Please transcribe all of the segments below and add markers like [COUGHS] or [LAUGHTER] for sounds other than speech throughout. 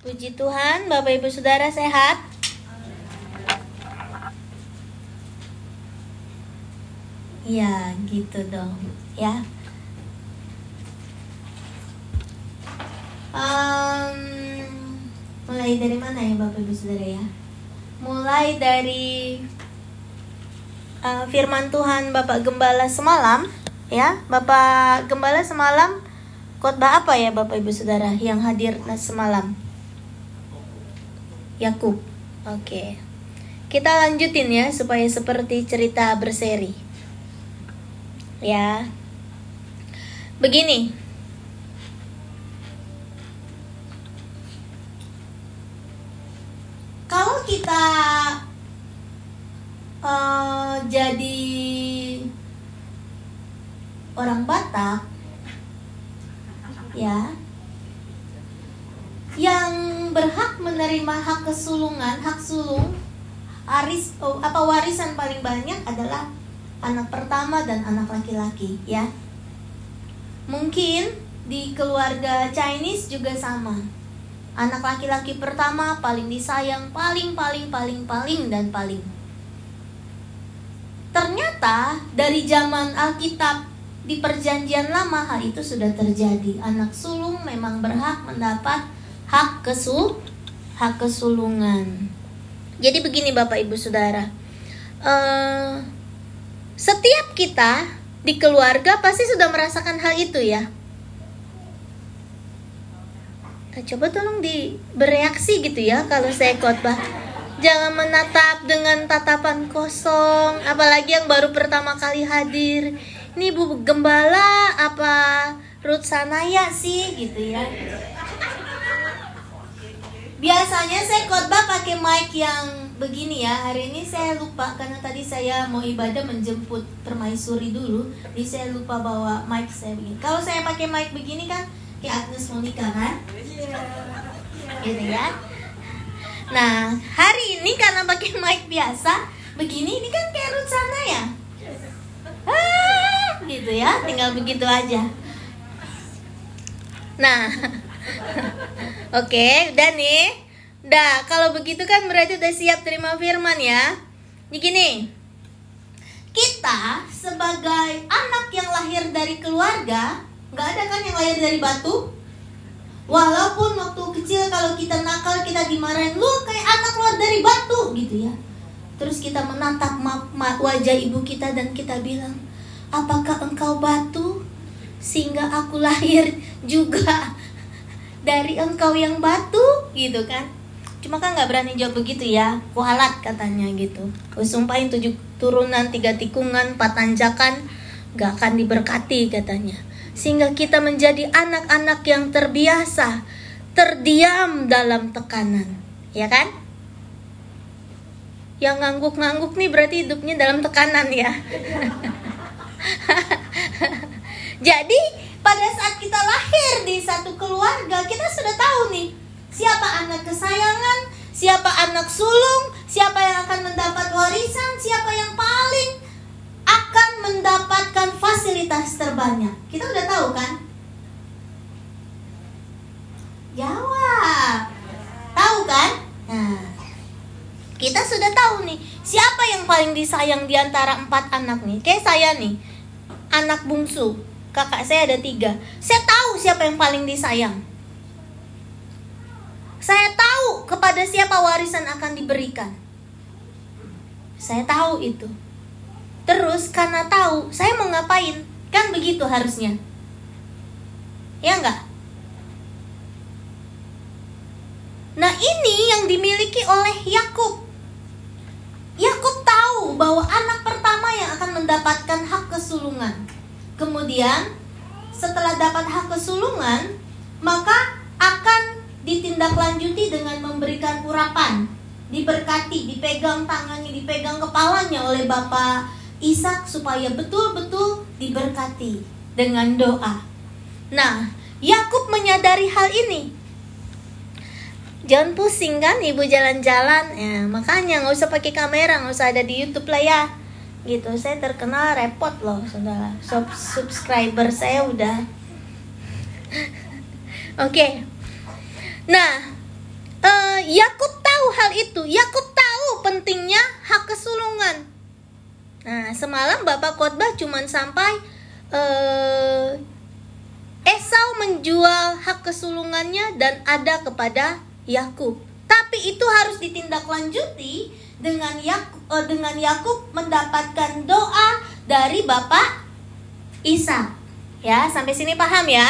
Puji Tuhan, Bapak Ibu Saudara sehat? Ya, gitu dong, ya. Um, mulai dari mana ya Bapak Ibu Saudara ya? Mulai dari uh, firman Tuhan Bapak Gembala semalam, ya. Bapak Gembala semalam khotbah apa ya Bapak Ibu Saudara yang hadir semalam? Yakub. Oke. Kita lanjutin ya supaya seperti cerita berseri. Ya. Begini. Kalau kita uh, jadi orang Batak ya yang berhak menerima hak kesulungan, hak sulung, aris, oh, apa warisan paling banyak adalah anak pertama dan anak laki-laki, ya. Mungkin di keluarga Chinese juga sama. Anak laki-laki pertama paling disayang, paling paling paling paling dan paling. Ternyata dari zaman Alkitab di perjanjian lama hal itu sudah terjadi. Anak sulung memang berhak mendapat hak kesul hak kesulungan. Jadi begini Bapak Ibu Saudara, uh, setiap kita di keluarga pasti sudah merasakan hal itu ya. Nah, coba tolong di bereaksi gitu ya kalau saya khotbah. Jangan menatap dengan tatapan kosong, apalagi yang baru pertama kali hadir. Ini Bu Gembala apa Ruth Sanaya sih gitu ya biasanya saya khotbah pakai mic yang begini ya. Hari ini saya lupa karena tadi saya mau ibadah menjemput permaisuri dulu. Jadi saya lupa bawa mic saya begini. Kalau saya pakai mic begini kan kayak Agnes Monica kan? Gitu ya. Nah hari ini karena pakai mic biasa begini ini kan kayak Ruth sana ya? Ah, gitu ya. Tinggal begitu aja. Nah [LAUGHS] Oke, udah nih. Udah, kalau begitu kan berarti udah siap terima firman ya. Begini. Kita sebagai anak yang lahir dari keluarga, nggak ada kan yang lahir dari batu? Walaupun waktu kecil kalau kita nakal kita dimarahin, lu kayak anak keluar dari batu gitu ya. Terus kita menatap wajah ibu kita dan kita bilang, apakah engkau batu? Sehingga aku lahir [LAUGHS] juga dari engkau yang batu gitu kan? Cuma kan nggak berani jawab begitu ya kualat katanya gitu. Sumpahin tujuh turunan tiga tikungan empat tanjakan gak akan diberkati katanya. Sehingga kita menjadi anak-anak yang terbiasa terdiam dalam tekanan ya kan? Yang ngangguk-ngangguk nih berarti hidupnya dalam tekanan ya. [LAUGHS] Jadi pada saat kita lahir di satu keluarga, kita sudah tahu nih siapa anak kesayangan, siapa anak sulung, siapa yang akan mendapat warisan, siapa yang paling akan mendapatkan fasilitas terbanyak. Kita udah tahu kan? Jawab. Tahu kan? Nah, kita sudah tahu nih siapa yang paling disayang di antara empat anak nih. Kayak saya nih, anak bungsu kakak saya ada tiga. Saya tahu siapa yang paling disayang. Saya tahu kepada siapa warisan akan diberikan. Saya tahu itu. Terus karena tahu, saya mau ngapain? Kan begitu harusnya. Ya enggak? Nah ini yang dimiliki oleh Yakub. Yakub tahu bahwa anak pertama yang akan mendapatkan hak kesulungan Kemudian setelah dapat hak kesulungan, maka akan ditindaklanjuti dengan memberikan urapan, diberkati, dipegang tangannya, dipegang kepalanya oleh Bapak Ishak supaya betul-betul diberkati dengan doa. Nah, Yakub menyadari hal ini. Jangan pusing kan ibu jalan-jalan ya makanya nggak usah pakai kamera nggak usah ada di YouTube lah ya gitu saya terkenal repot loh saudara Sub subscriber saya udah [LAUGHS] oke okay. nah Yakub tahu hal itu. Yakub tahu pentingnya hak kesulungan. Nah, semalam Bapak khotbah cuma sampai uh, Esau menjual hak kesulungannya dan ada kepada Yakub. Tapi itu harus ditindaklanjuti dengan Yakub, uh, dengan Yakub mendapatkan doa dari Bapak Isa. Ya, sampai sini paham ya?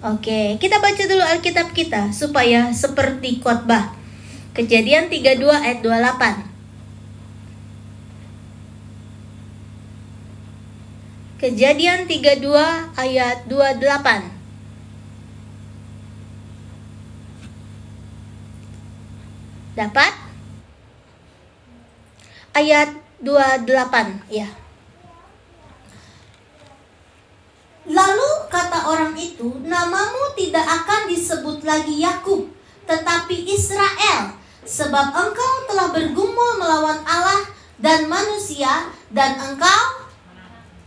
Oke, kita baca dulu Alkitab kita supaya seperti khotbah. Kejadian 32 ayat 28. Kejadian 32 ayat 28. Dapat? Ayat 28, ya. Lalu kata orang itu, namamu tidak akan disebut lagi Yakub, tetapi Israel, sebab engkau telah bergumul melawan Allah dan manusia dan engkau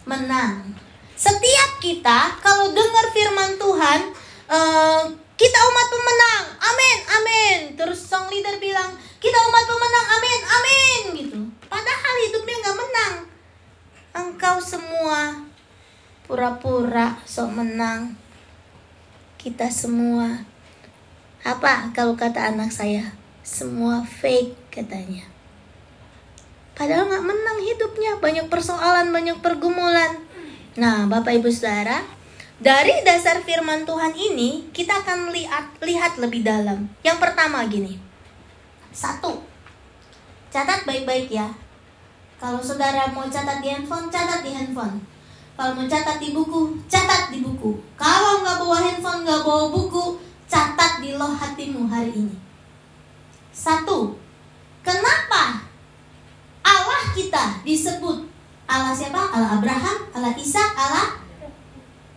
menang. Setiap kita kalau dengar firman Tuhan, uh, kita umat pemenang, amin, amin. Terus song leader bilang, kita umat pemenang, amin, amin, gitu. Padahal hidupnya nggak menang. Engkau semua pura-pura sok menang. Kita semua apa kalau kata anak saya? Semua fake katanya. Padahal nggak menang hidupnya, banyak persoalan, banyak pergumulan. Nah, Bapak Ibu Saudara, dari dasar firman Tuhan ini kita akan lihat lihat lebih dalam. Yang pertama gini. Satu. Catat baik-baik ya. Kalau saudara mau catat di handphone, catat di handphone. Kalau mau catat di buku, catat di buku. Kalau nggak bawa handphone, nggak bawa buku, catat di loh hatimu hari ini. Satu. Kenapa Allah kita disebut Allah siapa? Allah Abraham, Allah Ishak, Allah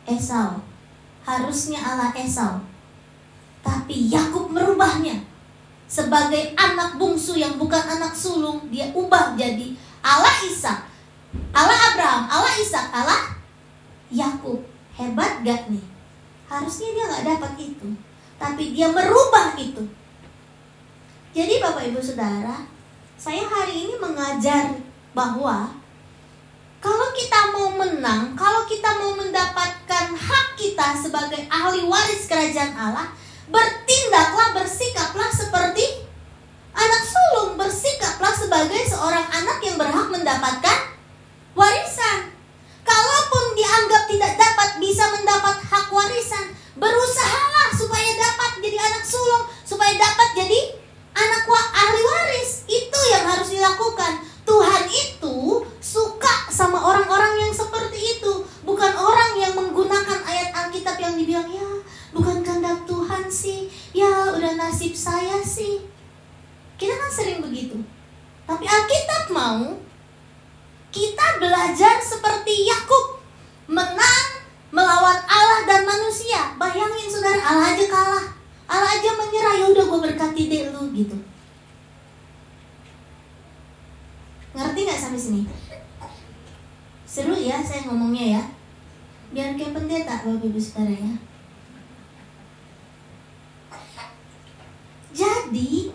Esau. Harusnya Allah Esau. Tapi Yakub merubahnya. Sebagai anak bungsu yang bukan anak sulung, dia ubah jadi Allah Ishak, Allah Abraham, Allah Ishak, Allah Yakub. Hebat gak nih? Harusnya dia nggak dapat itu. Tapi dia merubah itu. Jadi Bapak Ibu Saudara, saya hari ini mengajar bahwa kalau kita mau menang, kalau kita mau mendapatkan hak kita sebagai ahli waris kerajaan Allah, bertindaklah, bersikaplah seperti anak sulung, bersikaplah sebagai seorang anak yang berhak mendapatkan warisan. Kalaupun dianggap tidak dapat bisa mendapat hak warisan, berusahalah supaya dapat jadi anak sulung, supaya dapat jadi anak wa ahli waris. Itu yang harus dilakukan. Tuhan itu suka sama orang-orang yang seperti itu. Bukan orang yang menggunakan ayat Alkitab yang dibilang ya bukan kehendak Tuhan sih? Ya udah nasib saya sih. Kita kan sering begitu. Tapi Alkitab mau kita belajar seperti Yakub. Menang melawan Allah dan manusia. Bayangin saudara Allah aja kalah. Allah aja menyerah. Ya udah gue berkati deh lu gitu. Ngerti nggak sampai sini? Seru ya saya ngomongnya ya. Biar kayak pendeta bapak ibu saudara ya jadi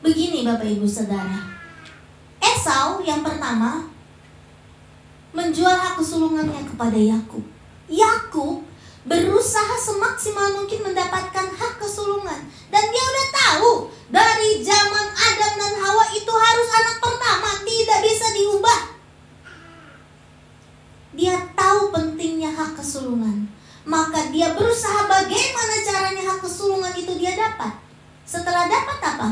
begini bapak ibu saudara. Esau yang pertama menjual hak kesulungannya kepada Yakub. Yakub berusaha semaksimal mungkin mendapatkan hak kesulungan. Dan dia udah tahu dari zaman Adam dan Hawa itu harus anak pertama tidak bisa diubah. Dia tahu pentingnya hak kesulungan. Maka dia berusaha bagaimana caranya hak kesulungan itu dia dapat setelah dapat apa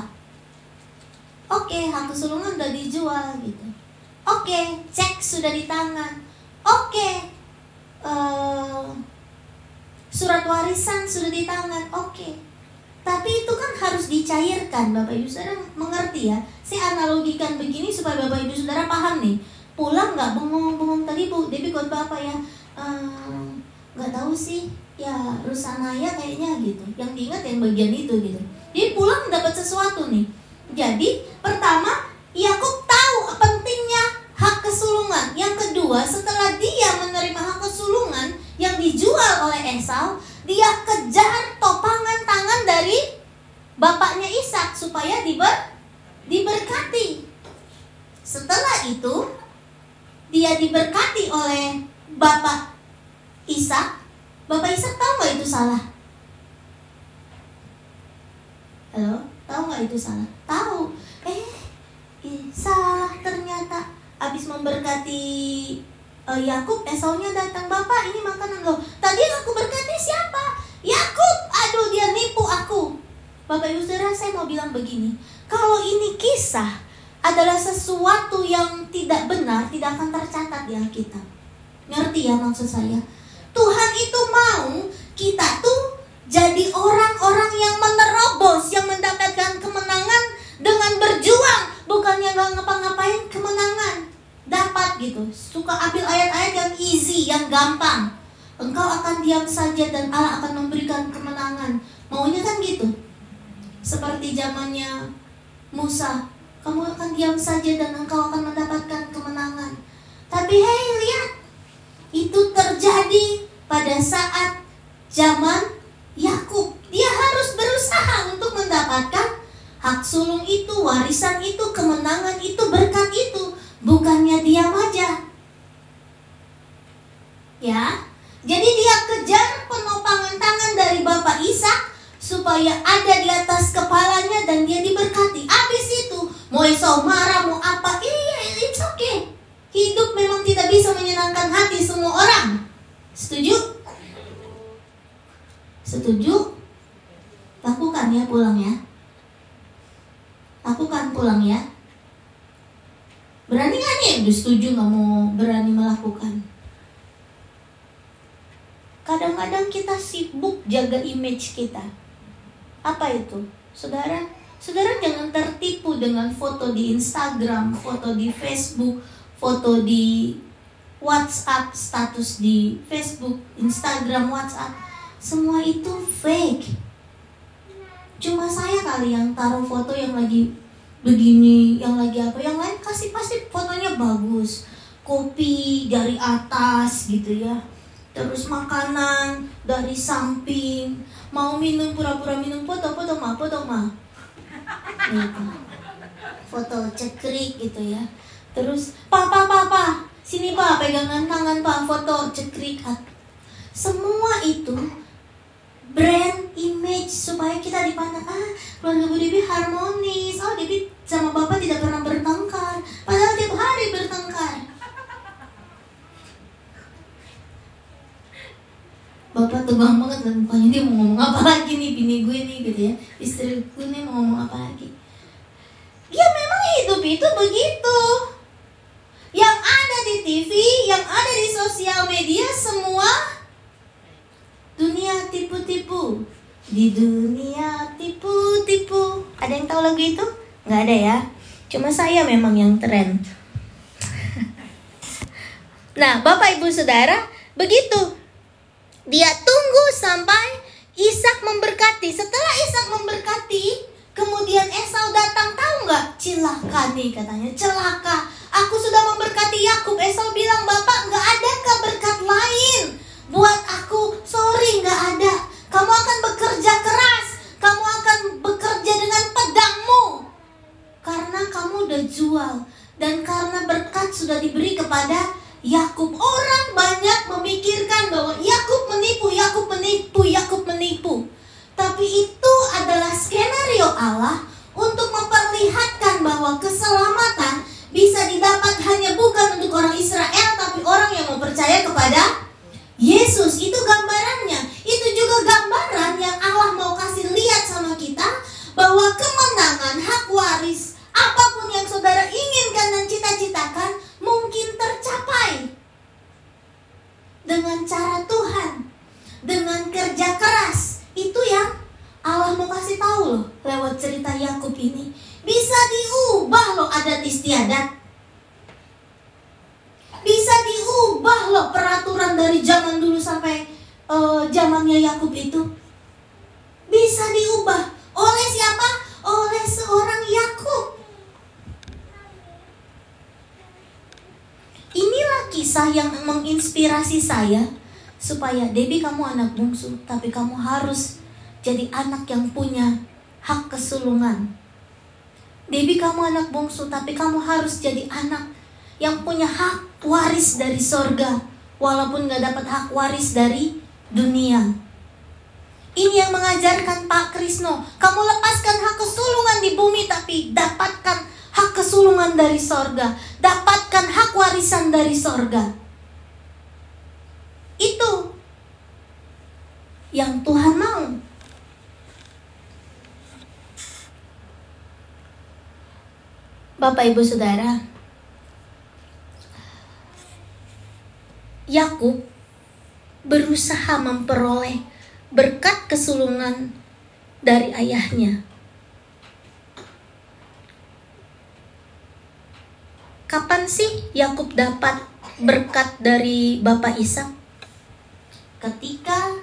oke hak kesulungan udah dijual gitu oke cek sudah di tangan oke uh, surat warisan sudah di tangan, oke. Tapi itu kan harus dicairkan, Bapak Ibu Saudara mengerti ya. Saya analogikan begini supaya Bapak Ibu Saudara paham nih. Pulang nggak bengong-bengong tadi Bu, Debbie buat Bapak ya. nggak uh, tahu sih, ya Rusanaya kayaknya gitu. Yang diingat yang bagian itu gitu. Jadi pulang dapat sesuatu nih. Jadi pertama Yakub tahu pentingnya hak kesulungan. Yang kedua, setelah dia menerima hak kesulungan, yang dijual oleh Esau, dia kejar topangan tangan dari bapaknya Ishak supaya diber diberkati. Setelah itu dia diberkati oleh bapak Ishak. Bapak Ishak tahu nggak itu salah? Halo, tahu nggak itu salah? Tahu. Eh, eh salah ternyata. Abis memberkati uh, Yakub, Esaunya datang, Bapak ini makanan lo. Tadi yang aku berkati siapa? Yakub. Aduh, dia nipu aku. Bapak Ibu Saudara, saya mau bilang begini. Kalau ini kisah adalah sesuatu yang tidak benar, tidak akan tercatat di Alkitab. Ngerti ya maksud saya? Tuhan itu mau kita tuh jadi orang-orang yang menerobos, yang mendapatkan kemenangan dengan berjuang, bukannya nggak ngapa-ngapain kemenangan. Dapat gitu. Suka ambil ayat-ayat yang easy, yang gampang. Engkau akan diam saja dan Allah akan memberikan kemenangan. Maunya kan gitu. Seperti zamannya Musa, kamu akan diam saja dan engkau akan mendapatkan kemenangan. Tapi hei lihat, itu terjadi pada saat zaman Yakub. Dia harus berusaha untuk mendapatkan hak sulung itu, warisan itu, kemenangan itu, berkat itu. Bukannya diam aja. Ya, jadi dia kejar penopangan tangan dari Bapak Isa supaya ada di atas kepalanya dan dia diberkati. Habis itu, mau Esau marah, mau apa, iya, it's okay. Hidup memang tidak bisa menyenangkan hati semua orang. Setuju? Setuju? Lakukan ya pulang ya. Lakukan pulang ya. Berani gak nih? Udah setuju gak mau berani melakukan. Kadang-kadang kita sibuk jaga image kita. Apa itu? Saudara, saudara jangan tertipu dengan foto di Instagram, foto di Facebook, foto di WhatsApp, status di Facebook, Instagram, WhatsApp. Semua itu fake. Cuma saya kali yang taruh foto yang lagi begini yang lagi apa yang lain kasih pasti fotonya bagus. Kopi dari atas gitu ya. Terus makanan dari samping mau minum pura-pura minum foto foto mah foto mah gitu. foto cekrik gitu ya. Terus papa papa sini pak pegangan tangan pak foto cekrik. Semua itu brand image supaya kita dipandang ah keluarga Bu Devi harmonis. Oh Devi sama bapak tidak pernah bertengkar. Padahal tiap hari bertengkar bapak tegang banget dan mukanya dia mau ngomong apa lagi nih bini gue nih gitu ya. Istriku nih mau ngomong apa lagi? Ya memang hidup itu begitu. Yang ada di TV yang ada di sosial media semua Dunia tipu-tipu. Di dunia tipu-tipu. Ada yang tahu lagu itu? Nggak ada ya. Cuma saya memang yang tren. [LAUGHS] Nah Bapak Ibu Saudara Begitu Dia tunggu sampai Ishak memberkati. Setelah Ishak memberkati Kemudian Esau datang. Tahu nggak? Celaka nih katanya. Celaka. Aku sudah memberkati Yakub. Esau bilang Bapak nggak ada berkat lain? Buat aku sorry nggak ada. Kamu akan bekerja keras. Kamu akan bekerja dengan pedangmu. Karena kamu udah jual dan karena berkat sudah diberi kepada Yakub. Orang banyak memikirkan bahwa menipu Yakub menipu Yakub menipu. Tapi itu adalah skenario Allah untuk memperlihatkan bahwa keselamatan bisa didapat hanya bukan untuk orang Israel tapi orang yang mau percaya kepada Yesus. Itu gambarannya. Itu juga gambaran yang Allah mau kasih lihat sama kita bahwa kemenangan hak waris apa pun yang saudara inginkan dan cita-citakan mungkin tercapai dengan cara Tuhan, dengan kerja keras. Itu yang Allah mau kasih tahu loh lewat cerita Yakub ini. Bisa diubah loh adat istiadat bisa diubah loh peraturan dari zaman dulu sampai uh, zamannya Yakub itu. Bisa diubah oleh siapa? Oleh seorang Yakub. Inilah kisah yang menginspirasi saya supaya Debbie kamu anak bungsu, tapi kamu harus jadi anak yang punya hak kesulungan. Debbie kamu anak bungsu tapi kamu harus jadi anak yang punya hak waris dari sorga walaupun gak dapat hak waris dari dunia. Ini yang mengajarkan Pak Krisno. Kamu lepaskan hak kesulungan di bumi tapi dapatkan hak kesulungan dari sorga. Dapatkan hak warisan dari sorga. Itu yang Tuhan mau. Bapak Ibu Saudara, Yakub berusaha memperoleh berkat kesulungan dari ayahnya. Kapan sih Yakub dapat berkat dari Bapak Ishak? Ketika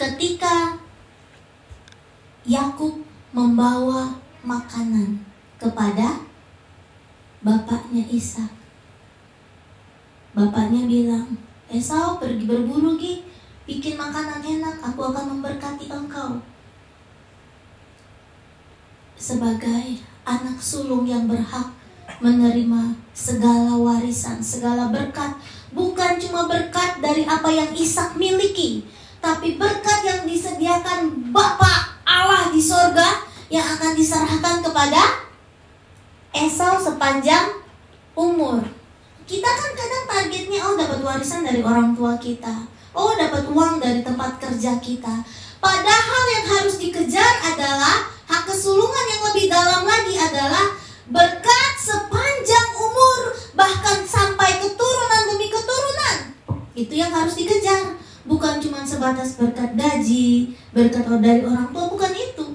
ketika Yakub membawa makanan kepada bapaknya Ishak. Bapaknya bilang, Esau pergi berburu Gi, bikin makanan enak, aku akan memberkati engkau. Sebagai anak sulung yang berhak menerima segala warisan, segala berkat, bukan cuma berkat dari apa yang Ishak miliki, tapi berkat yang disediakan Bapa Allah di sorga yang akan diserahkan kepada Esau sepanjang umur. Kita kan kadang targetnya oh dapat warisan dari orang tua kita. Oh dapat uang dari tempat kerja kita. Padahal yang harus dikejar adalah hak kesulungan yang lebih dalam lagi adalah berkat sepanjang umur bahkan sampai. Itu yang harus dikejar. Bukan cuma sebatas berkat gaji, berkat dari orang tua, bukan itu.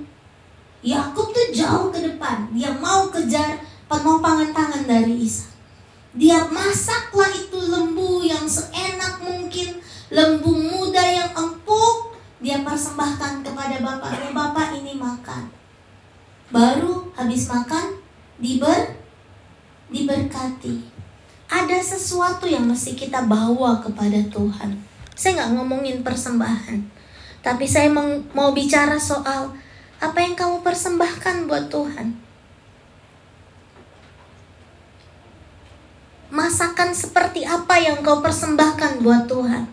Yakub tuh jauh ke depan. Dia mau kejar penopangan tangan dari Isa. Dia masaklah itu lembu yang seenak mungkin, lembu muda yang empuk, dia persembahkan kepada bapaknya, bapak ini makan. Baru habis makan, diber, diberkati. Ada sesuatu yang mesti kita bawa kepada Tuhan. Saya nggak ngomongin persembahan, tapi saya mau bicara soal apa yang kamu persembahkan buat Tuhan? Masakan seperti apa yang kau persembahkan buat Tuhan?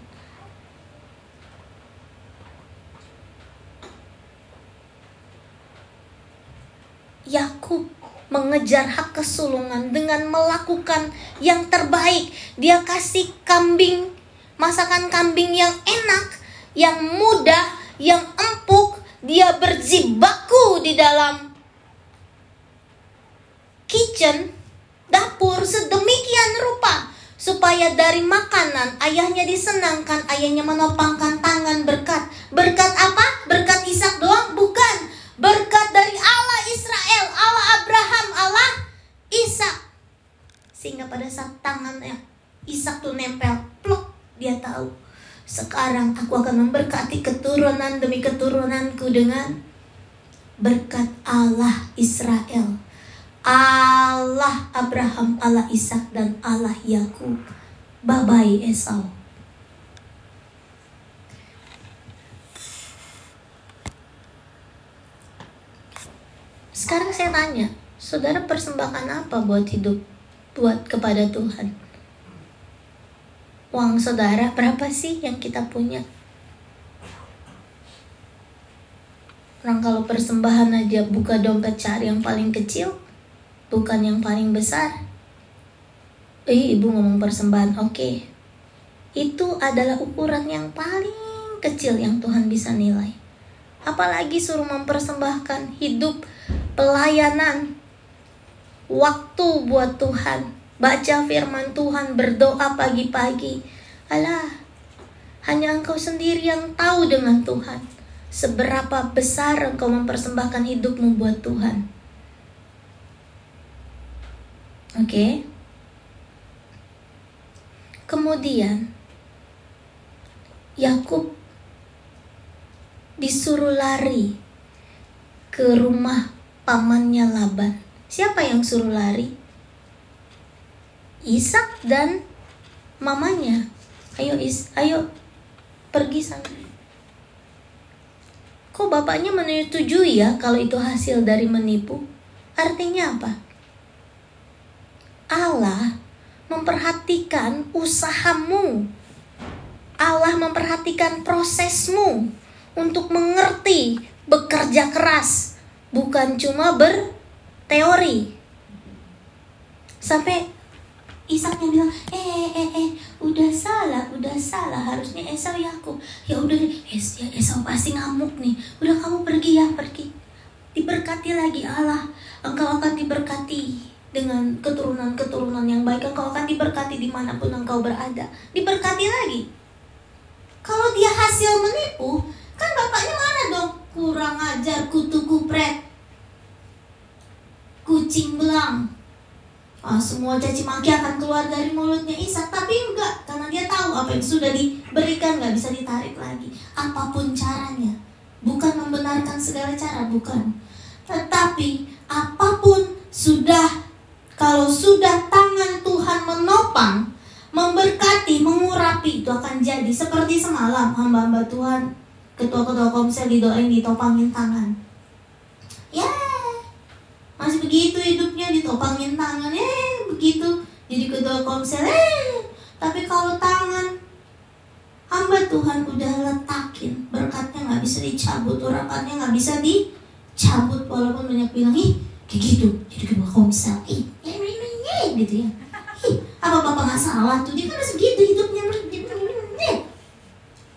Yakub mengejar hak kesulungan dengan melakukan yang terbaik. Dia kasih kambing, masakan kambing yang enak, yang mudah, yang empuk, dia berjibaku di dalam kitchen, dapur sedemikian rupa supaya dari makanan ayahnya disenangkan, ayahnya menopangkan tangan berkat. Berkat apa? Berkat Ishak doang? Bukan. Berkat dari Allah Israel, Allah Abraham, Allah Ishak. Sehingga pada saat tangannya Ishak tuh nempel, plok, dia tahu sekarang aku akan memberkati keturunan demi keturunanku dengan berkat Allah Israel. Allah Abraham, Allah Ishak dan Allah Yakub. Babai Esau. Sekarang saya tanya, saudara persembahkan apa buat hidup buat kepada Tuhan? uang saudara berapa sih yang kita punya? Orang kalau persembahan aja buka dompet cari yang paling kecil, bukan yang paling besar. Eh, ibu ngomong persembahan, oke. Okay. Itu adalah ukuran yang paling kecil yang Tuhan bisa nilai. Apalagi suruh mempersembahkan hidup pelayanan waktu buat Tuhan baca firman Tuhan, berdoa pagi-pagi. Alah, hanya engkau sendiri yang tahu dengan Tuhan. Seberapa besar engkau mempersembahkan hidupmu buat Tuhan. Oke. Okay? Kemudian Yakub disuruh lari ke rumah pamannya Laban. Siapa yang suruh lari? Ishak dan mamanya. Ayo Is, ayo pergi sana. kok bapaknya menyetujui ya kalau itu hasil dari menipu? Artinya apa? Allah memperhatikan usahamu. Allah memperhatikan prosesmu untuk mengerti, bekerja keras, bukan cuma berteori. Sampai Ishaknya bilang, eh, eh, eh, eh, udah salah, udah salah. Harusnya Esau Yakub. Ya udah es, ya Esau pasti ngamuk nih. Udah kamu pergi ya, pergi. Diberkati lagi Allah. Engkau akan diberkati dengan keturunan-keturunan yang baik. Engkau akan diberkati di mana pun engkau berada. Diberkati lagi. Kalau dia hasil menipu, kan bapaknya mana dong? Kurang ajar, kutu kupret. Kucing belang. Uh, semua caci maki akan keluar dari mulutnya Ishak tapi enggak karena dia tahu apa yang sudah diberikan nggak bisa ditarik lagi. Apa pun caranya. Bukan membenarkan segala cara bukan. Tetapi apa pun sudah kalau sudah tangan Tuhan menopang memberkati mengurapi itu akan jadi seperti semalam hamba-hamba Tuhan ketua-ketua komsel didoain ditopangin tangan. Ya masih begitu hidupnya ditopangin tangan. Eh begitu. Jadi ketua komsel eh tapi kalau tangan hamba Tuhan udah letakin berkatnya nggak bisa dicabut urapannya nggak bisa dicabut. Walaupun banyak bilang ih kayak gitu jadi ketua komsel. Ih gitu ya. Ih apa bapak nggak salah tuh? Dia kan masih begitu hidupnya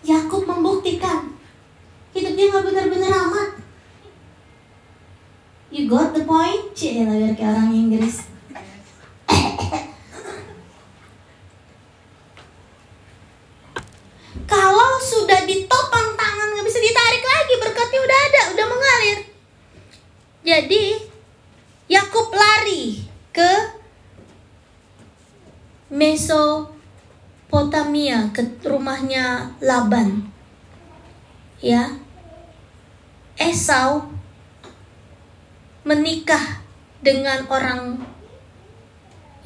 Yakub membuktikan hidupnya nggak benar-benar amat You got the point? Cik, biar kayak orang Inggris. [COUGHS] Kalau sudah ditopang tangan nggak bisa ditarik lagi berkatnya udah ada, udah mengalir. Jadi Yakub lari ke Mesopotamia ke rumahnya Laban. Ya. Esau menikah dengan orang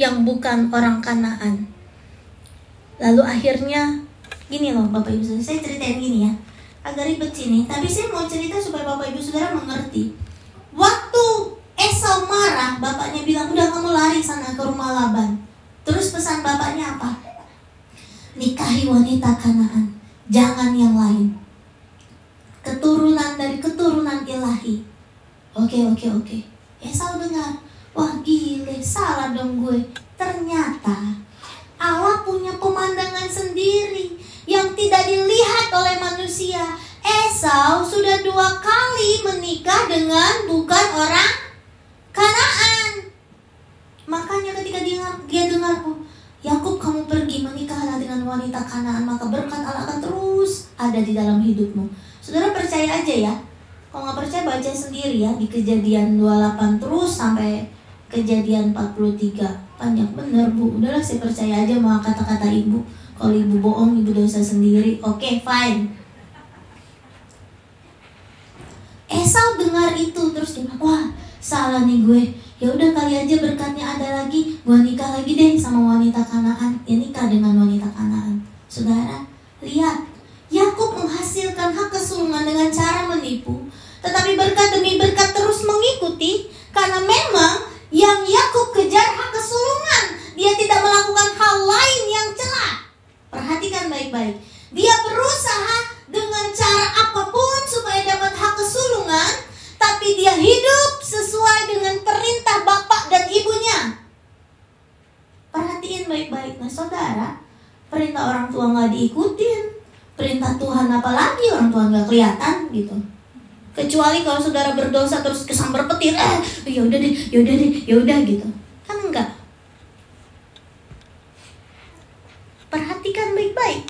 yang bukan orang Kanaan. Lalu akhirnya gini loh Bapak Ibu Saudara, saya ceritain gini ya. Agak ribet sini, tapi saya mau cerita supaya Bapak Ibu Saudara mengerti. Waktu Esau marah, bapaknya bilang, "Udah kamu lari sana ke rumah Laban." Terus pesan bapaknya apa? Nikahi wanita Kanaan, jangan yang lain. Keturunan dari keturunan ilahi Oke, oke, oke. Esau dengar, wah gile, salah dong gue. Ternyata Allah punya pemandangan sendiri yang tidak dilihat oleh manusia. Esau sudah dua kali menikah dengan bukan orang Kanaan. Makanya ketika dia, dia dengar, oh, Yakub kamu pergi menikahlah dengan wanita Kanaan, maka berkat Allah akan terus ada di dalam hidupmu. Saudara percaya aja ya, kalau nggak percaya baca sendiri ya. Di kejadian 28 terus sampai kejadian 43 Panjang bener bu. Udahlah saya percaya aja sama kata-kata ibu. Kalau ibu bohong ibu dosa sendiri. Oke okay, fine. Esau dengar itu terus dia wah salah nih gue. Ya udah kali aja berkatnya ada lagi. Gue nikah lagi deh sama wanita kanaan ya nikah dengan wanita kanaan saudara lihat Yakub menghasilkan hak kesulungan dengan cara menipu, tetapi berkat demi berkat terus mengikuti karena memang yang Yakub kejar hak kesulungan. Dia tidak melakukan hal lain yang celah. Perhatikan baik-baik. Dia berusaha dengan cara apa pun supaya dapat hak kesulungan, tapi dia hidup sesuai dengan perintah bapak dan ibunya. Perhatiin baik-baik, nah saudara, perintah orang tua nggak diikutin, perintah Tuhan apalagi orang Tuhan nggak kelihatan gitu kecuali kalau saudara berdosa terus kesambar petir eh ya udah deh ya udah deh ya udah gitu kan enggak perhatikan baik-baik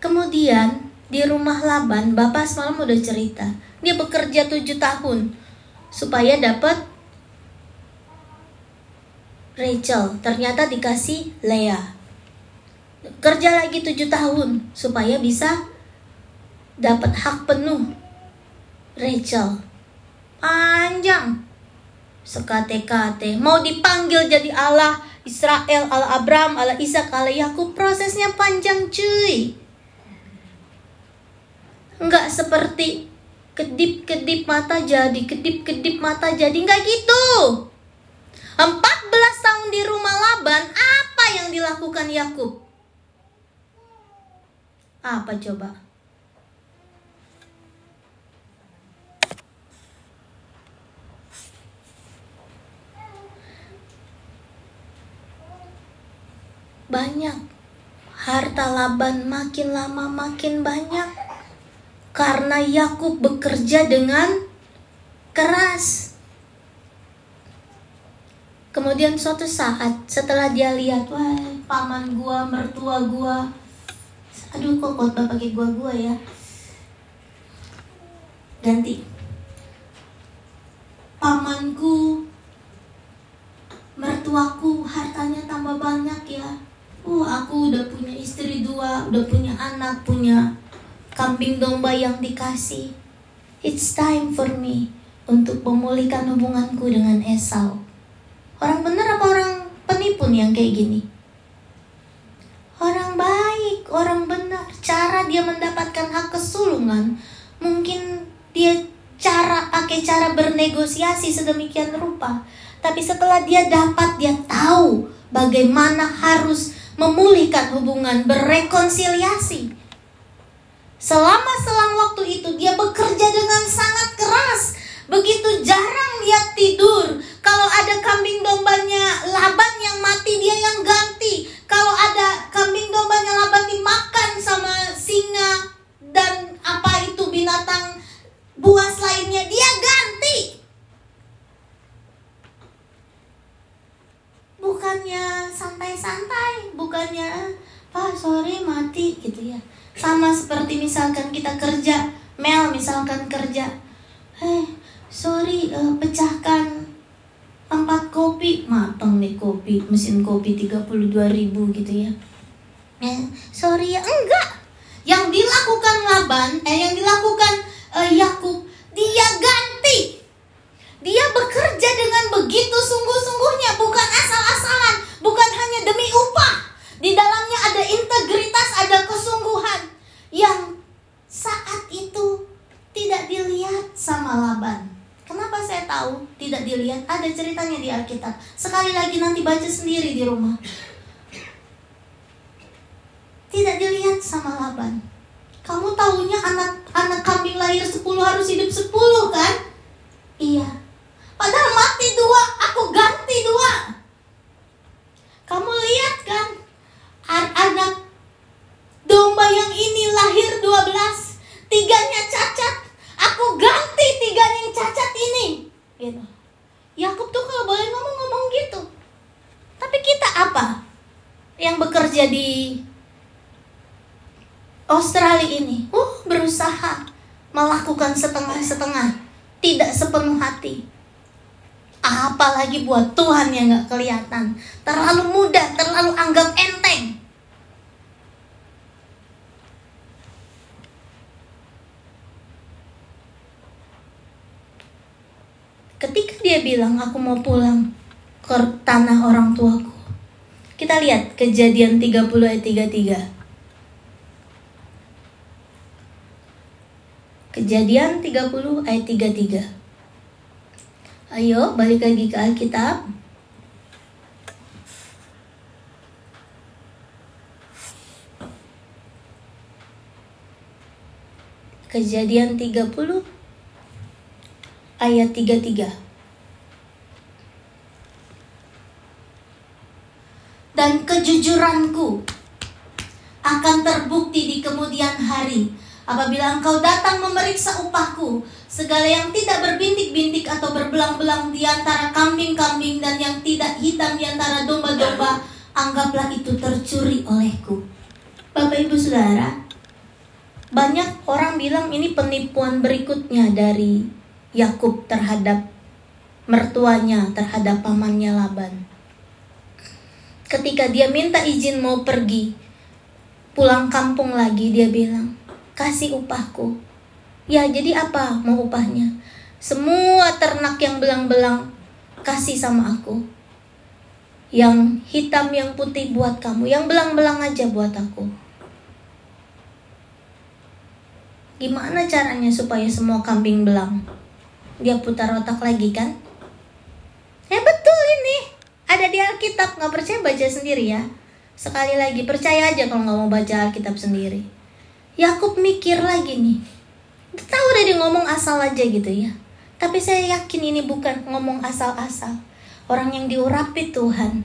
kemudian di rumah Laban bapak semalam udah cerita. Dia bekerja tujuh tahun supaya dapat Rachel. Ternyata dikasih Leah kerja lagi tujuh tahun supaya bisa dapat hak penuh. Rachel. Panjang. Sekate-kate. Mau dipanggil jadi Allah Israel, Allah Abraham, Allah Ishak, Allah Yakub. Prosesnya panjang cuy. Seperti kedip-kedip mata jadi, kedip-kedip mata jadi, nggak gitu. 14 tahun di rumah Laban, apa yang dilakukan Yakub? Apa coba? Banyak harta Laban makin lama makin banyak karena Yakub bekerja dengan keras. Kemudian suatu saat setelah dia lihat, wah paman gua, mertua gua, aduh kok khotbah pakai gua gua ya, ganti. Pamanku, mertuaku hartanya tambah banyak ya. Uh, aku udah punya istri dua, udah punya anak, punya kambing domba yang dikasih. It's time for me untuk memulihkan hubunganku dengan Esau. Orang bener apa orang penipu yang kayak gini? Orang baik, orang benar. Cara dia mendapatkan hak kesulungan, mungkin dia cara pakai cara bernegosiasi sedemikian rupa. Tapi setelah dia dapat, dia tahu bagaimana harus memulihkan hubungan, berrekonsiliasi. Selama selang waktu itu dia bekerja dengan sangat keras. Begitu jarang dia tidur. Kalau ada kambing dombanya Laban yang mati dia yang ganti. Kalau ada kambing dombanya Laban dimakan sama singa dan apa itu binatang buas lainnya dia ganti. bukannya santai-santai, bukannya ah sorry mati gitu ya. Sama seperti misalkan kita kerja, Mel misalkan kerja, eh sorry uh, pecahkan tempat kopi, matang nih kopi, mesin kopi 32 ribu gitu ya. Eh, sorry ya enggak. Yang dilakukan Laban, eh yang dilakukan uh, Yakub, dia ganti dia bekerja dengan begitu sungguh-sungguhnya, bukan asal-asalan, bukan hanya demi upah. Di dalamnya ada integritas, ada kesungguhan yang saat itu tidak dilihat sama Laban. Kenapa saya tahu tidak dilihat? Ada ceritanya di Alkitab. Sekali lagi nanti baca sendiri di rumah. Tidak dilihat sama Laban. Kamu tahunya anak anak kambing lahir 10 harus hidup 10 kan? Iya, Padahal mati dua, aku ganti dua. Kamu lihat kan? Anak domba yang ini lahir 12, tiganya cacat. Aku ganti tiga yang cacat ini. Gitu. Yakub tuh kalau boleh ngomong-ngomong gitu. Tapi kita apa? Yang bekerja di Australia ini, uh berusaha melakukan setengah-setengah, tidak sepenuh hati Apalagi buat Tuhan yang gak kelihatan. Terlalu mudah, terlalu anggap enteng. Ketika dia bilang aku mau pulang ke tanah orang tuaku. Kita lihat kejadian 30 ayat 33. Kejadian 30 ayat 33. Ayo balik lagi ke Alkitab. Kejadian 30 ayat 33. Dan kejujuranku akan terbukti di kemudian hari apabila engkau datang memeriksa upahku Segala yang tidak berbintik-bintik atau berbelang-belang di antara kambing-kambing dan yang tidak hitam di antara domba-domba, anggaplah itu tercuri olehku. Bapak Ibu Saudara, banyak orang bilang ini penipuan berikutnya dari Yakub terhadap mertuanya, terhadap pamannya Laban. Ketika dia minta izin mau pergi, pulang kampung lagi, dia bilang, "Kasih upahku." Ya jadi apa mau upahnya? Semua ternak yang belang-belang kasih sama aku. Yang hitam yang putih buat kamu, yang belang-belang aja buat aku. Gimana caranya supaya semua kambing belang? Dia putar otak lagi kan? Ya betul ini. Ada di Alkitab, nggak percaya baca sendiri ya. Sekali lagi, percaya aja kalau nggak mau baca Alkitab sendiri. Yakub mikir lagi nih. Tahu dia ngomong asal aja gitu ya. Tapi saya yakin ini bukan ngomong asal-asal. Orang yang diurapi Tuhan.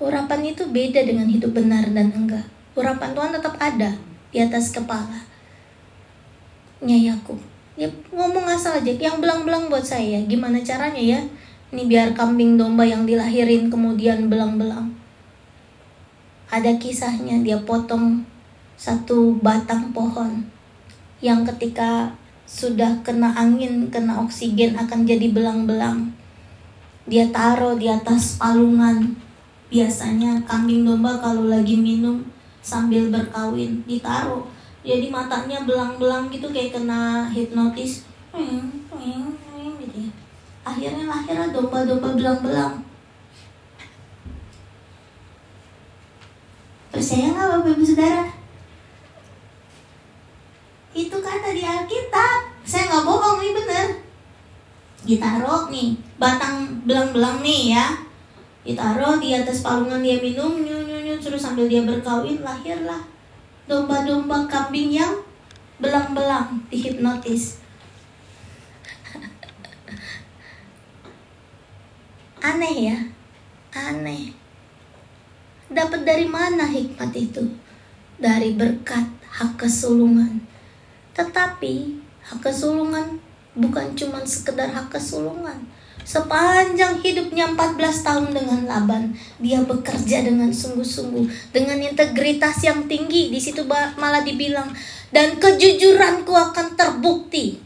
Urapan itu beda dengan hidup benar dan enggak. Urapan Tuhan tetap ada di atas kepala. Nya Yakub. Ya ngomong asal aja, yang belang-belang buat saya. Gimana caranya ya? Ini biar kambing domba yang dilahirin kemudian belang-belang. Ada kisahnya dia potong satu batang pohon yang ketika sudah kena angin, kena oksigen akan jadi belang-belang. Dia taruh di atas palungan. Biasanya kambing domba kalau lagi minum sambil berkawin ditaruh jadi matanya belang-belang gitu kayak kena hipnotis gitu ya akhirnya lahirnya domba-domba belang-belang. Percaya nggak bapak ibu saudara. Itu kata di Alkitab. Saya nggak bohong nih bener. Ditaruh nih batang belang-belang nih ya. Ditaruh di atas palungan dia minum nyu nyu nyu terus sambil dia berkawin lahirlah domba-domba kambing yang belang-belang dihipnotis [LAUGHS] aneh ya? Aneh. Dapat dari mana hikmat itu? Dari berkat hak kesulungan. Tetapi hak kesulungan bukan cuma sekedar hak kesulungan. Sepanjang hidupnya 14 tahun dengan Laban, dia bekerja dengan sungguh-sungguh, dengan integritas yang tinggi. Di situ malah dibilang, dan kejujuranku akan terbukti.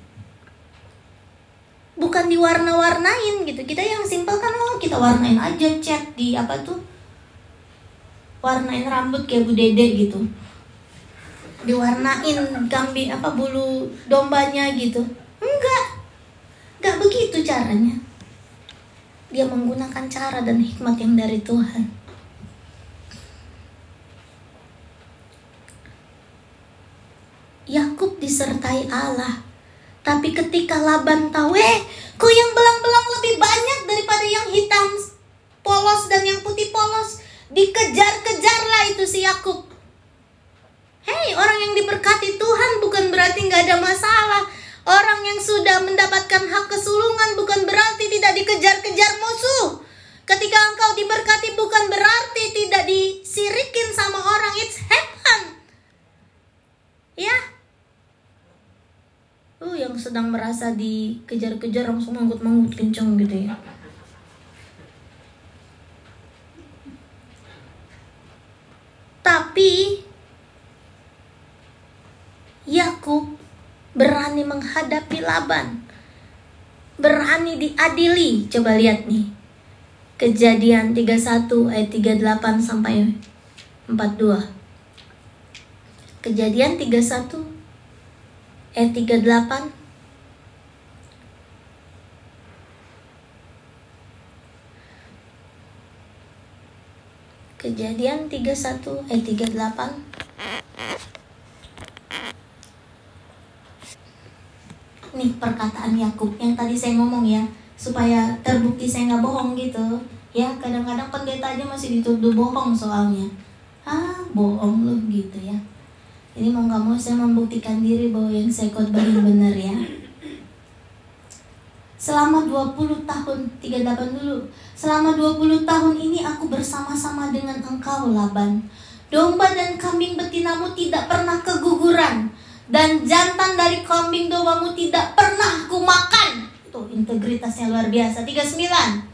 Bukan diwarna-warnain gitu. Kita yang simpel kan, oh kita warnain aja cat di apa tuh? Warnain rambut kayak Bu Dede gitu. Diwarnain kambing apa bulu dombanya gitu. Enggak. Enggak begitu caranya dia menggunakan cara dan hikmat yang dari Tuhan. Yakub disertai Allah. Tapi ketika Laban tahu, eh, kok yang belang-belang lebih banyak daripada yang hitam polos dan yang putih polos. Dikejar-kejarlah itu si Yakub. Hei, orang yang diberkati Tuhan bukan berarti nggak ada masalah Orang yang sudah mendapatkan hak kesulungan bukan berarti tidak dikejar-kejar musuh. Ketika engkau diberkati bukan berarti tidak disirikin sama orang. It's happen. Ya. Uh, yang sedang merasa dikejar-kejar langsung manggut-manggut kenceng gitu ya. Tapi Yakub berani menghadapi Laban, berani diadili. Coba lihat nih. Kejadian 31 ayat 38 sampai 42. Kejadian 31 ayat 38 Kejadian 31 ayat 38 nih perkataan Yakub yang tadi saya ngomong ya supaya terbukti saya nggak bohong gitu. Ya kadang-kadang pendeta aja masih dituduh bohong soalnya. Ah bohong loh gitu ya ini mau nggak mau saya membuktikan diri bahwa yang saya khotbahin benar ya Selama 20 tahun, 38 dulu Selama 20 tahun ini aku bersama-sama dengan engkau Laban Domba dan kambing betinamu tidak pernah keguguran dan jantan dari kambing dombamu tidak pernah kumakan. Tuh integritasnya luar biasa. 39.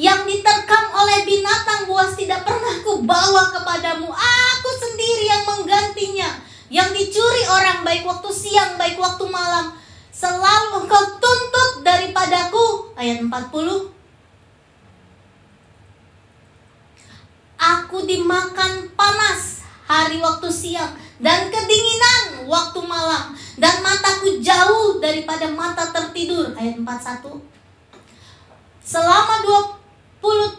Yang diterkam oleh binatang buas tidak pernah kubawa kepadamu. Aku sendiri yang menggantinya. Yang dicuri orang baik waktu siang, baik waktu malam. Selalu engkau tuntut daripadaku. Ayat 40. Aku dimakan panas hari waktu siang dan kedinginan waktu malam dan mataku jauh daripada mata tertidur ayat 41 selama dua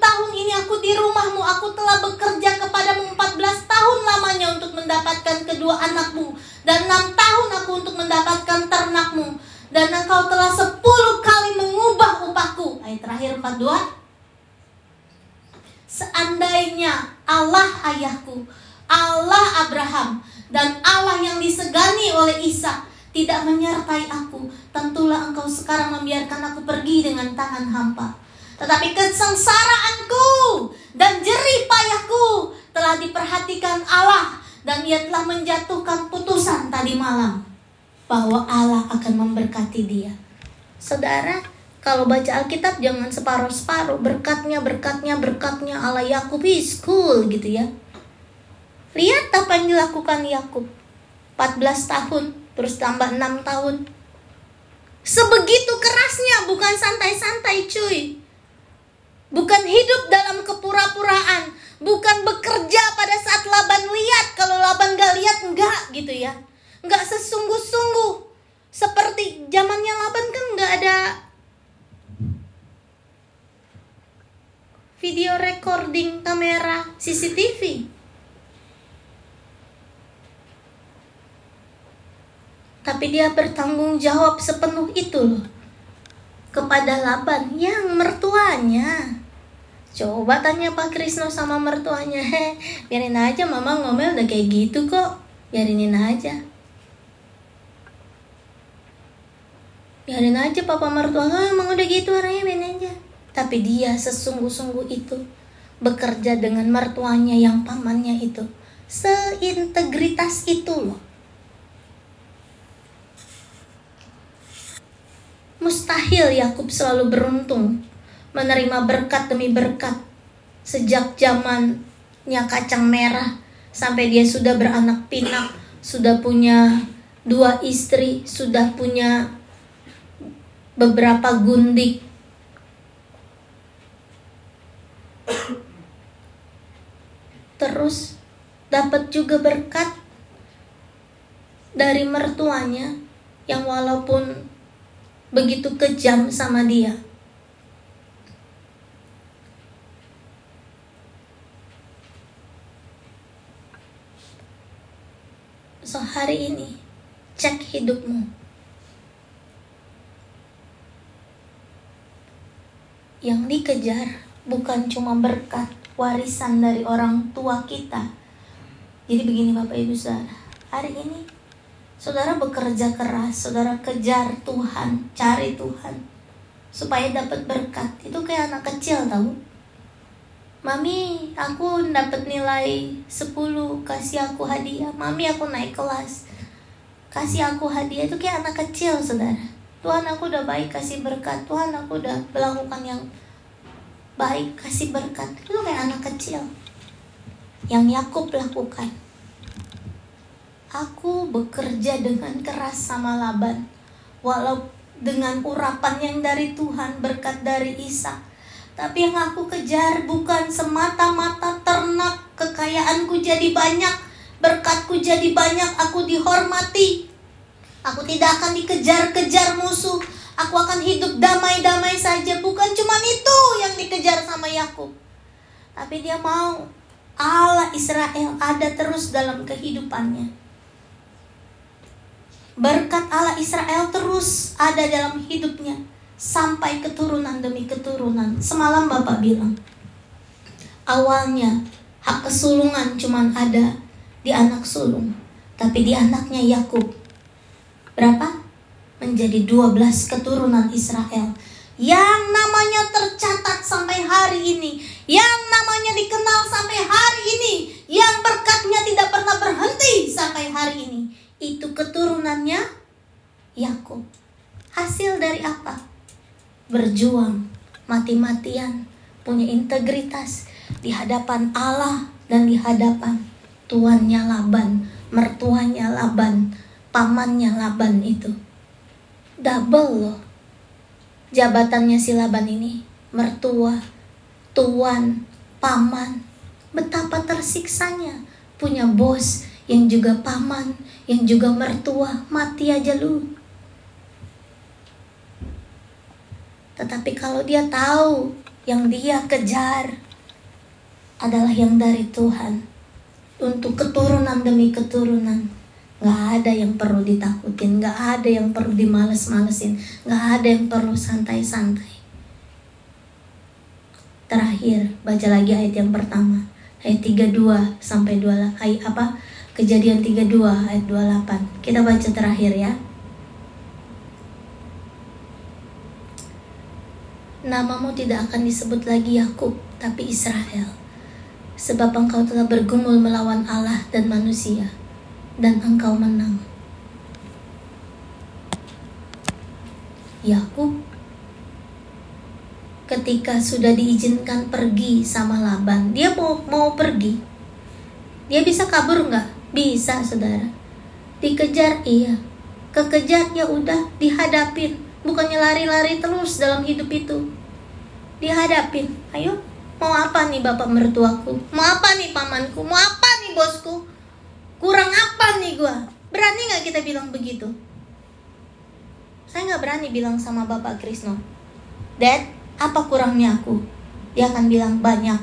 tahun ini aku di rumahmu, aku telah bekerja kepadamu 14 tahun lamanya untuk mendapatkan kedua anakmu. Dan 6 tahun aku untuk mendapatkan ternakmu. Dan engkau telah 10 kali mengubah upahku. Ayat terakhir 42. Seandainya Allah ayahku, Allah Abraham, dan Allah yang disegani oleh Isa tidak menyertai aku, tentulah engkau sekarang membiarkan aku pergi dengan tangan hampa. Tetapi kesengsaraanku dan jerih payahku telah diperhatikan Allah dan ia telah menjatuhkan putusan tadi malam bahwa Allah akan memberkati dia. Saudara, kalau baca Alkitab jangan separuh-separuh berkatnya berkatnya berkatnya Allah Yakub is cool gitu ya. Lihat apa yang dilakukan Yakub. 14 tahun terus tambah 6 tahun. Sebegitu kerasnya bukan santai-santai cuy. Bukan hidup dalam kepura-puraan, bukan bekerja pada saat Laban lihat. Kalau Laban gak lihat enggak gitu ya. Enggak sesungguh-sungguh. Seperti zamannya Laban kan enggak ada video recording kamera CCTV. Tapi dia bertanggung jawab sepenuh itu loh kepada Laban yang mertuanya. Coba tanya Pak Krisno sama mertuanya, biarin aja mama ngomel udah kayak gitu kok, biarinin aja. Biarin aja papa mertua, oh, emang udah gitu orangnya biarin aja. Tapi dia sesungguh-sungguh itu bekerja dengan mertuanya yang pamannya itu. Seintegritas itu loh. Mustahil Yakub selalu beruntung menerima berkat demi berkat sejak zamannya kacang merah sampai dia sudah beranak pinak, sudah punya dua istri, sudah punya beberapa gundik terus dapat juga berkat dari mertuanya yang walaupun begitu kejam sama dia. So hari ini cek hidupmu. Yang dikejar bukan cuma berkat warisan dari orang tua kita. Jadi begini Bapak Ibu Saudara, hari ini saudara bekerja keras, saudara kejar Tuhan, cari Tuhan supaya dapat berkat. Itu kayak anak kecil tahu. Mami, aku dapat nilai 10, kasih aku hadiah. Mami, aku naik kelas. Kasih aku hadiah itu kayak anak kecil, Saudara. Tuhan, aku udah baik kasih berkat. Tuhan, aku udah melakukan yang baik, kasih berkat. Itu kayak anak kecil. Yang Yakub lakukan. Aku bekerja dengan keras sama Laban. Walau dengan urapan yang dari Tuhan, berkat dari Isa. Tapi yang aku kejar bukan semata-mata ternak kekayaanku jadi banyak, berkatku jadi banyak, aku dihormati. Aku tidak akan dikejar-kejar musuh, Aku akan hidup damai-damai saja. Bukan cuma itu yang dikejar sama Yakub. Tapi dia mau Allah Israel ada terus dalam kehidupannya. Berkat Allah Israel terus ada dalam hidupnya sampai keturunan demi keturunan. Semalam Bapak bilang, awalnya hak kesulungan cuma ada di anak sulung, tapi di anaknya Yakub. Berapa? menjadi 12 keturunan Israel yang namanya tercatat sampai hari ini, yang namanya dikenal sampai hari ini, yang berkatnya tidak pernah berhenti sampai hari ini. Itu keturunannya Yakub. Hasil dari apa? Berjuang, mati-matian, punya integritas di hadapan Allah dan di hadapan tuannya Laban, mertuanya Laban, pamannya Laban itu. Double loh jabatannya si Laban ini mertua tuan paman. Betapa tersiksanya punya bos yang juga paman yang juga mertua mati aja lu tetapi kalau dia tahu yang dia kejar adalah yang dari Tuhan untuk keturunan demi keturunan Gak ada yang perlu ditakutin, gak ada yang perlu dimales-malesin, gak ada yang perlu santai-santai. Terakhir, baca lagi ayat yang pertama. Ayat 32 sampai 2 ayat apa? Kejadian 32 ayat 28. Kita baca terakhir ya. Namamu tidak akan disebut lagi Yakub, tapi Israel. Sebab engkau telah bergumul melawan Allah dan manusia dan engkau menang. Yakub ketika sudah diizinkan pergi sama Laban, dia mau mau pergi. Dia bisa kabur nggak? Bisa, saudara. Dikejar, iya. Kekejar ya udah dihadapin, bukannya lari-lari terus dalam hidup itu. Dihadapin. Ayo, mau apa nih bapak mertuaku? Mau apa nih pamanku? Mau apa nih bosku? kurang apa nih gue berani nggak kita bilang begitu saya nggak berani bilang sama bapak Krisno Dad apa kurangnya aku dia akan bilang banyak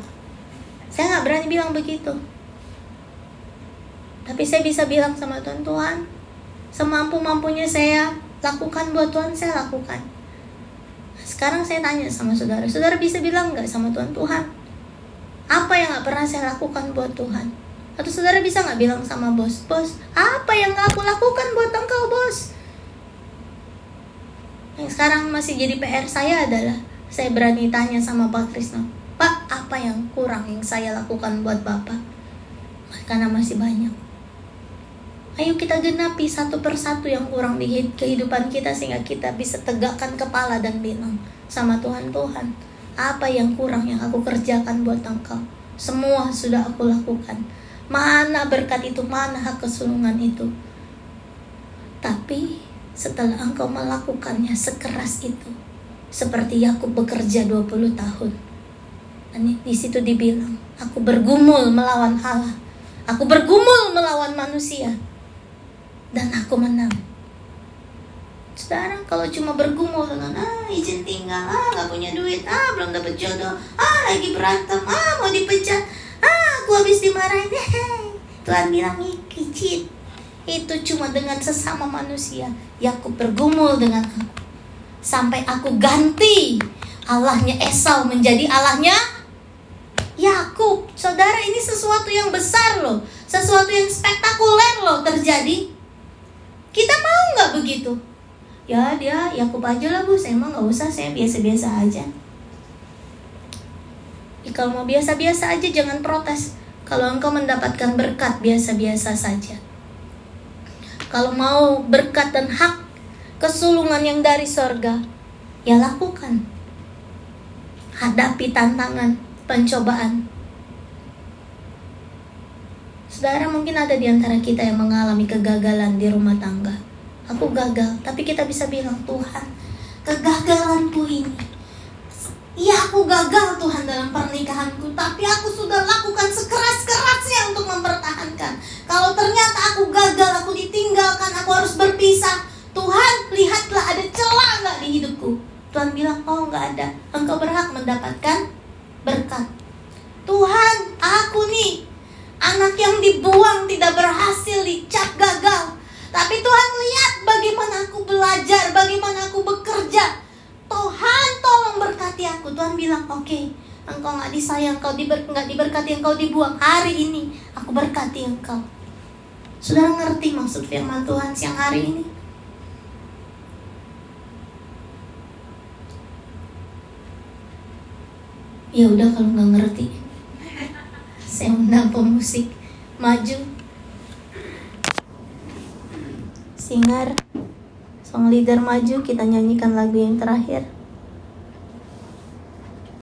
saya nggak berani bilang begitu tapi saya bisa bilang sama Tuhan Tuhan semampu-mampunya saya lakukan buat Tuhan saya lakukan sekarang saya tanya sama saudara saudara bisa bilang nggak sama Tuhan Tuhan apa yang nggak pernah saya lakukan buat Tuhan atau saudara bisa nggak bilang sama bos, bos, apa yang aku lakukan buat engkau bos? Yang sekarang masih jadi PR saya adalah saya berani tanya sama Pak Krisno, Pak, apa yang kurang yang saya lakukan buat Bapak? Karena masih banyak. Ayo kita genapi satu persatu yang kurang di kehidupan kita sehingga kita bisa tegakkan kepala dan bilang sama Tuhan Tuhan, apa yang kurang yang aku kerjakan buat engkau? Semua sudah aku lakukan Mana berkat itu, mana hak kesulungan itu. Tapi setelah engkau melakukannya sekeras itu, seperti Yakub bekerja 20 tahun. Dan di situ dibilang, aku bergumul melawan Allah. Aku bergumul melawan manusia. Dan aku menang. Sekarang kalau cuma bergumul dengan ah izin tinggal, ah gak punya duit, ah belum dapat jodoh, ah lagi berantem, ah mau dipecat, aku habis dimarahin. Tuhan bilang kicit. Itu cuma dengan sesama manusia Yakub bergumul dengan aku sampai aku ganti Allahnya Esau menjadi Allahnya Yakub. Saudara ini sesuatu yang besar loh. Sesuatu yang spektakuler loh terjadi kita mau nggak begitu ya dia Yakub aja lah bu saya emang nggak usah saya biasa-biasa aja kalau mau biasa-biasa aja jangan protes kalau engkau mendapatkan berkat biasa-biasa saja. Kalau mau berkat dan hak kesulungan yang dari sorga, ya lakukan. Hadapi tantangan, pencobaan. Saudara mungkin ada di antara kita yang mengalami kegagalan di rumah tangga. Aku gagal, tapi kita bisa bilang Tuhan, kegagalanku ini. Iya aku gagal Tuhan dalam pernikahanku Tapi aku sudah lakukan sekeras-kerasnya untuk mempertahankan. Kalau ternyata aku gagal, aku ditinggalkan, aku harus berpisah Tuhan lihatlah ada celah nggak di hidupku. Tuhan bilang oh nggak ada. Engkau berhak mendapatkan berkat. Tuhan aku nih Anak yang dibuang tidak berhasil dicap gagal. Tapi Tuhan lihat bagaimana aku belajar Bagaimana aku bekerja. Tuhan tolong berkati aku. Tuhan bilang oke okay, engkau nggak disayang engkau diber, nggak diberkati engkau dibuang. Hari ini aku berkati engkau. Sudah ngerti maksud firman Tuhan siang hari ini? Ya udah kalau nggak ngerti saya undang pemusik maju singer Song leader maju kita nyanyikan lagu yang terakhir.